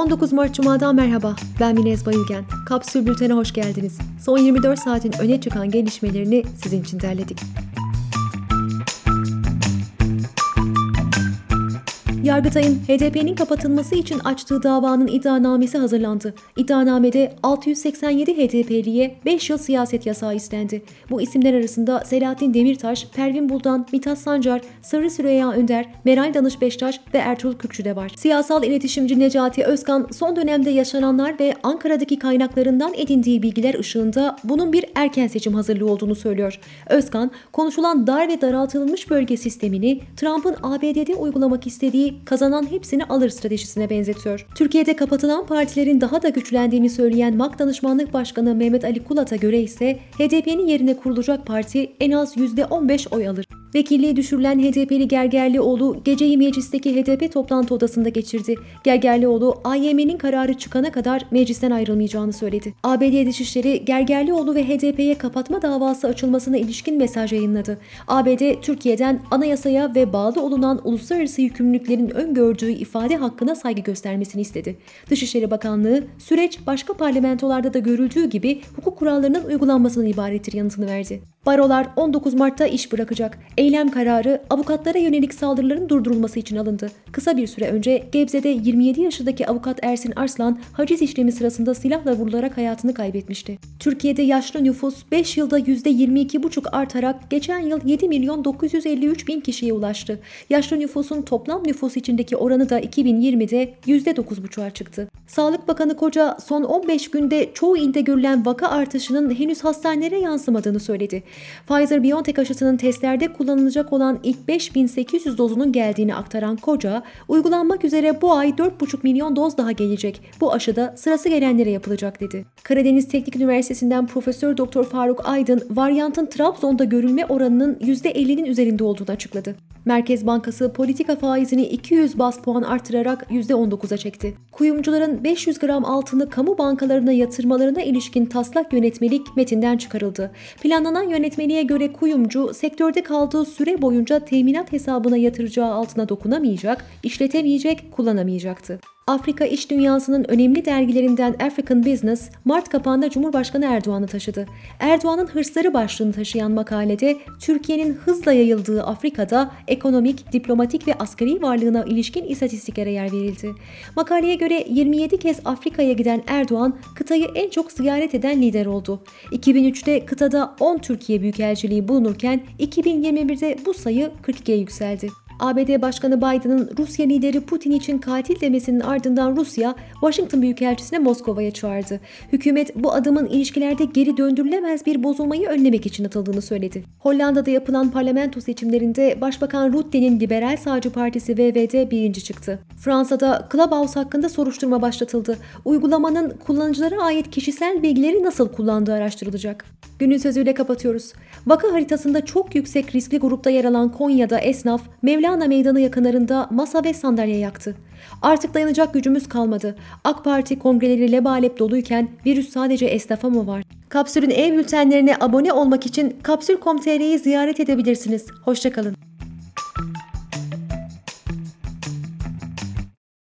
19 Mart Cuma'dan merhaba. Ben Minez Bayülgen. Kapsül Bülten'e hoş geldiniz. Son 24 saatin öne çıkan gelişmelerini sizin için derledik. Yargıtay'ın HDP'nin kapatılması için açtığı davanın iddianamesi hazırlandı. İddianamede 687 HDP'liye 5 yıl siyaset yasağı istendi. Bu isimler arasında Selahattin Demirtaş, Pervin Buldan, Mithat Sancar, Sırrı Süreyya Önder, Meral Danış Beştaş ve Ertuğrul Kürkçü de var. Siyasal iletişimci Necati Özkan son dönemde yaşananlar ve Ankara'daki kaynaklarından edindiği bilgiler ışığında bunun bir erken seçim hazırlığı olduğunu söylüyor. Özkan, konuşulan dar ve daraltılmış bölge sistemini Trump'ın ABD'de uygulamak istediği kazanan hepsini alır stratejisine benzetiyor. Türkiye'de kapatılan partilerin daha da güçlendiğini söyleyen MAK Danışmanlık Başkanı Mehmet Ali Kulat'a göre ise HDP'nin yerine kurulacak parti en az %15 oy alır. Vekilliği düşürülen HDP'li Gergerlioğlu geceyi meclisteki HDP toplantı odasında geçirdi. Gergerlioğlu AYM'nin kararı çıkana kadar meclisten ayrılmayacağını söyledi. ABD Dışişleri Gergerlioğlu ve HDP'ye kapatma davası açılmasına ilişkin mesaj yayınladı. ABD Türkiye'den anayasaya ve bağlı olunan uluslararası yükümlülüklerin öngördüğü ifade hakkına saygı göstermesini istedi. Dışişleri Bakanlığı süreç başka parlamentolarda da görüldüğü gibi hukuk kurallarının uygulanmasından ibarettir yanıtını verdi. Barolar 19 Mart'ta iş bırakacak. Eylem kararı avukatlara yönelik saldırıların durdurulması için alındı. Kısa bir süre önce Gebze'de 27 yaşındaki avukat Ersin Arslan haciz işlemi sırasında silahla vurularak hayatını kaybetmişti. Türkiye'de yaşlı nüfus 5 yılda %22,5 artarak geçen yıl 7 milyon 953 bin kişiye ulaştı. Yaşlı nüfusun toplam nüfus içindeki oranı da 2020'de %9,5'a çıktı. Sağlık Bakanı Koca son 15 günde çoğu ilde görülen vaka artışının henüz hastanelere yansımadığını söyledi. Pfizer-BioNTech aşısının testlerde kullanılacak olan ilk 5800 dozunun geldiğini aktaran Koca, uygulanmak üzere bu ay 4,5 milyon doz daha gelecek. Bu aşıda sırası gelenlere yapılacak dedi. Karadeniz Teknik Üniversitesi'nden Profesör Doktor Faruk Aydın, varyantın Trabzon'da görülme oranının %50'nin üzerinde olduğunu açıkladı. Merkez Bankası politika faizini 200 bas puan artırarak %19'a çekti. Kuyumcuların 500 gram altını kamu bankalarına yatırmalarına ilişkin taslak yönetmelik metinden çıkarıldı. Planlanan yönetmeliğe göre kuyumcu sektörde kaldığı süre boyunca teminat hesabına yatıracağı altına dokunamayacak, işletemeyecek, kullanamayacaktı. Afrika iş dünyasının önemli dergilerinden African Business, Mart kapağında Cumhurbaşkanı Erdoğan'ı taşıdı. Erdoğan'ın hırsları başlığını taşıyan makalede, Türkiye'nin hızla yayıldığı Afrika'da ekonomik, diplomatik ve askeri varlığına ilişkin istatistiklere yer verildi. Makaleye göre 27 kez Afrika'ya giden Erdoğan, kıtayı en çok ziyaret eden lider oldu. 2003'te kıtada 10 Türkiye Büyükelçiliği bulunurken 2021'de bu sayı 42'ye yükseldi. ABD Başkanı Biden'ın Rusya lideri Putin için katil demesinin ardından Rusya, Washington Büyükelçisine Moskova'ya çağırdı. Hükümet bu adımın ilişkilerde geri döndürülemez bir bozulmayı önlemek için atıldığını söyledi. Hollanda'da yapılan parlamento seçimlerinde Başbakan Rutte'nin Liberal Sağcı Partisi VVD birinci çıktı. Fransa'da Clubhouse hakkında soruşturma başlatıldı. Uygulamanın kullanıcılara ait kişisel bilgileri nasıl kullandığı araştırılacak. Günün sözüyle kapatıyoruz. Vaka haritasında çok yüksek riskli grupta yer alan Konya'da esnaf Mevlana Meydanı yakınlarında masa ve sandalye yaktı. Artık dayanacak gücümüz kalmadı. AK Parti kongreleri lebalep doluyken virüs sadece esnafa mı var? Kapsül'ün ev bültenlerine abone olmak için kapsül.com.tr'yi ziyaret edebilirsiniz. Hoşçakalın.